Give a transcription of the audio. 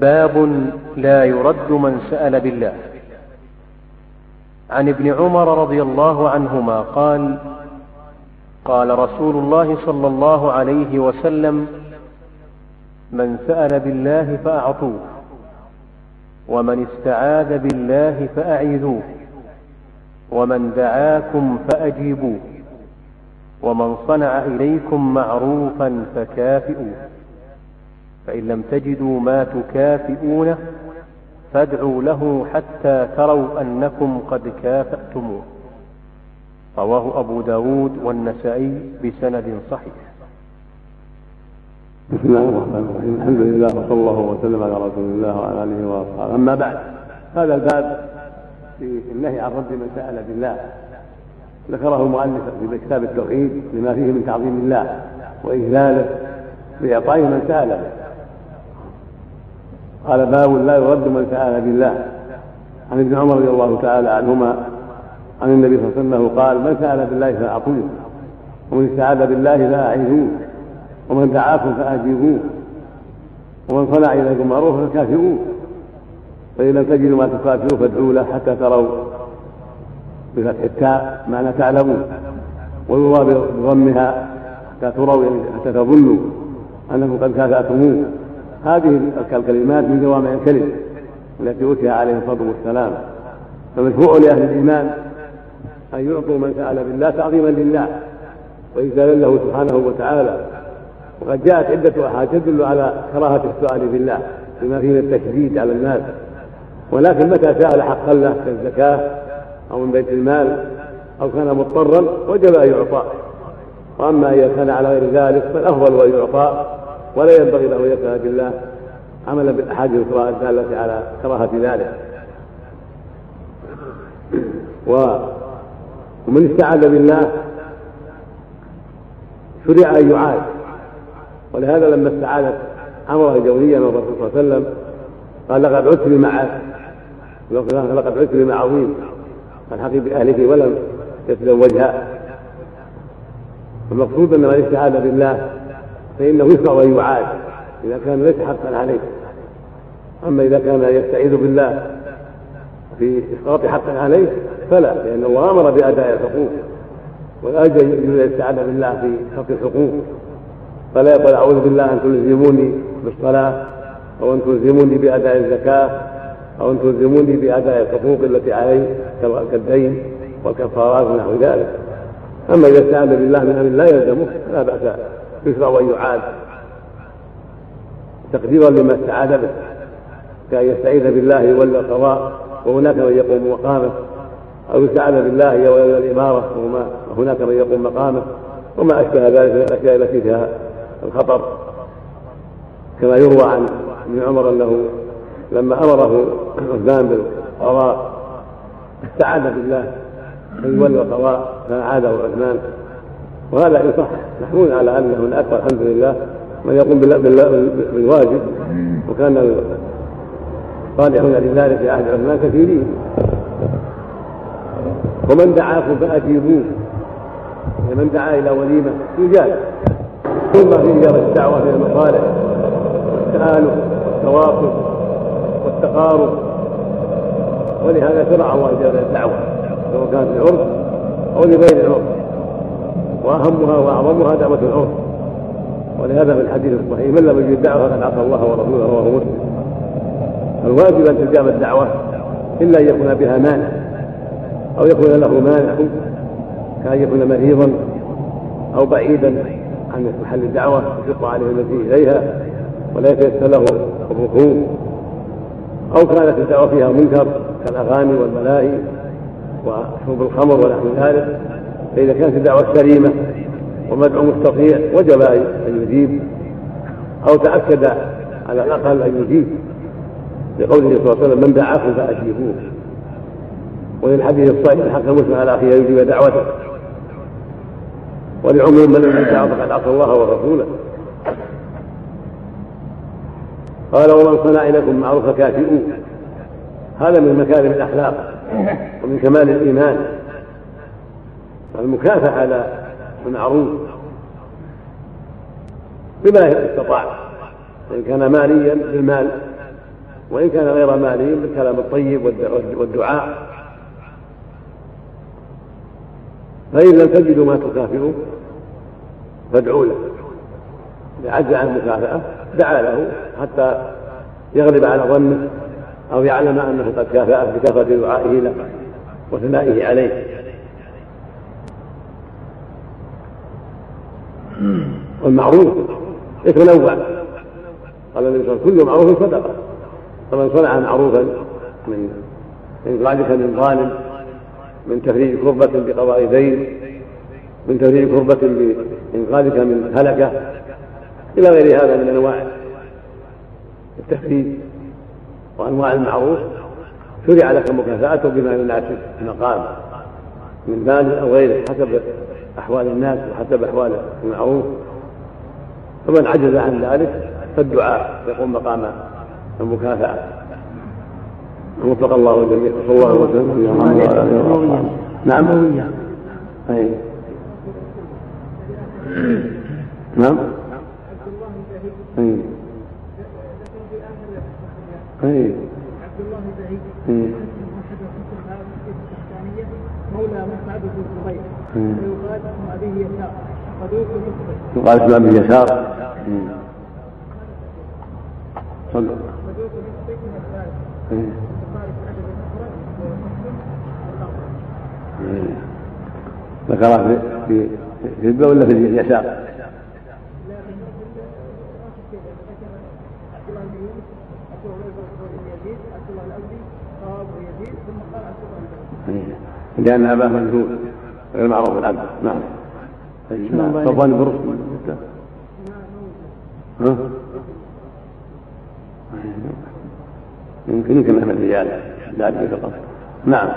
باب لا يرد من سأل بالله. عن ابن عمر رضي الله عنهما قال قال رسول الله صلى الله عليه وسلم من سأل بالله فأعطوه ومن استعاذ بالله فأعيذوه ومن دعاكم فأجيبوه ومن صنع إليكم معروفا فكافئوه. فإن لم تجدوا ما تكافئونه فادعوا له حتى تروا أنكم قد كافأتموه. رواه أبو داود والنسائي بسند صحيح. بسم الله الرحمن الرحيم. الحمد لله وصلى الله وسلم على رسول الله وعلى آله وأصحابه. أما بعد هذا الباب في النهي عن رد من سأل بالله. ذكره المؤلف في كتاب التوحيد لما فيه من تعظيم الله وإجلاله باعطاء من به قال باب لا يرد من سأل بالله. عن ابن عمر رضي الله تعالى عنهما عن النبي صلى الله عليه وسلم قال من سأل بالله فأعطوه. ومن استعاذ بالله فاعيذوه ومن دعاكم فأجيبوه. ومن صنع إليكم معروفا فكافئوه. فإن لم تجدوا ما تكافئوا فادعوا له حتى تروا بفتح التاء معنى تعلموا ويروى بضمها حتى تروا يعني حتى تظنوا أنكم قد كافأتموه. هذه الكلمات من جوامع الكلم التي أوتي عليه الصلاه والسلام. فمشروع لأهل الإيمان أن يعطوا من سأل بالله تعظيما لله وإجلالا له سبحانه وتعالى. وقد جاءت عدة أحاديث تدل على كراهة السؤال بالله بما فيه من التشديد على الناس ولكن متى سأل حقا له كالزكاة أو من بيت المال أو كان مضطرا وجب أن يعطى. وأما إذا كان على غير ذلك فالأفضل أن يعطى. ولا ينبغي له أن يسأل بالله عملا بالأحاديث الأخرى الدالة على كراهة ذلك. ومن استعاذ بالله شرع أن يعاد. ولهذا لما استعاذت عمره الجوزية من الرسول صلى الله عليه وسلم قال لقد عدت بمعاذ لقد عدت بما عظيم فالحقي بأهلك ولم يسلم المقصود أن من استعاذ بالله فإنه يشرع أن يعاد إذا كان ليس حقا عليه. أما إذا كان يستعيذ بالله في إسقاط حق عليه فلا لأن الله أمر بأداء الحقوق. ولا يجوز الاستعاذة بالله في حق الحقوق. فلا يقول أعوذ بالله أن تلزموني بالصلاة أو أن تلزموني بأداء الزكاة أو أن تلزموني بأداء الحقوق التي علي كالدين والكفارات ونحو ذلك. أما إذا استعاذ بالله من أمر لا يلزمه فلا بأس يشرع أن يعاد تقديرا لما استعاذ به كأن يستعيذ بالله يولى القضاء وهناك من يقوم مقامه أو يستعاذ بالله يولى الإمارة وهناك من يقوم مقامه وما أشبه ذلك من الأشياء التي فيها الخطر. كما يروى عن ابن عمر أنه لما أمره عثمان بالقضاء استعاذ بالله أن يولى القضاء فأعاده عثمان. وهذا إن صح. محمول على أنه من أكثر الحمد لله من يقوم بالواجب. وكان صالحون لذلك في عهد عثمان كثيرين. ومن دعاكم فأجيبوه يعني من دعا إلى وليمة يجاب ثم في إجابة الدعوة من المصالح والتآلف والتواصل والتقارب. ولهذا شرع الله إجابة الدعوة سواء كانت العرف أو لغير العرف وأهمها وأعظمها دعوة العرف ولهذا في الحديث الصحيح من لم يجد الدعوة فقد عصى الله ورسوله رواه مسلم. الواجب أن تجاب الدعوة إلا أن يكون بها مانع أو يكون له مانع كأن يكون مريضا أو بعيدا عن محل الدعوة يشق عليه المسيح إليها ولا يتيسر له الركوب أو كانت الدعوة فيها منكر كالأغاني والملاهي وشرب الخمر ونحو ذلك. فإذا كانت الدعوة سليمة ومدعو مستطيع وجب أن يجيب أو تأكد على الأقل أن يجيب. لقوله صلى الله عليه وسلم من دعاكم فأجيبوه. وللحديث الصحيح حق المسلم على أخيه يجيب دعوته. ولعموم من لم يدع فقد عصى الله ورسوله. قال ومن صنع لكم معروف كافئوه هذا من مكارم الأخلاق ومن كمال الإيمان. المكافأة على المعروف بما استطاع إن كان ماليا بالمال وإن كان غير مالي بالكلام الطيب والدعاء. فإن لم تجدوا ما تكافئوا فادعوا له. إذا عجز عن المكافأة دعا له حتى يغلب على ظنه أو يعلم أنه قد كافأه بكثرة دعائه له وثنائه عليه. والمعروف يتنوع قال النبي صلى الله عليه وسلم كل معروف صدقة. فمن صنع معروفا من إنقاذك من ظالم من تفريج كربة بقضاء دين من تفريج كربة بإنقاذك من هلكة إلى غير هذا من أنواع التفريج وأنواع المعروف. شرع لك مكافأته بما يناسب المقام من مال أو غيره حسب أحوال الناس وحسب أحوال المعروف. فمن عجز عن ذلك فالدعاء يقوم مقام المكافأة. وفق الله الجميع صلى الله عليه وسلم. نعم. أي. نعم. أي. أي. عبد الله بعيد مولى مسعد بن الزبير ويقال اسم ابيه يسار صدوق يقال اسم ابيه يسار ذكرها في في في الباء ولا في اليسار؟ لأن أباه مجهول غير معروف العبد نعم. صفوان بن رشد ها؟ يمكن يمكن من الرجال ذلك فقط. نعم.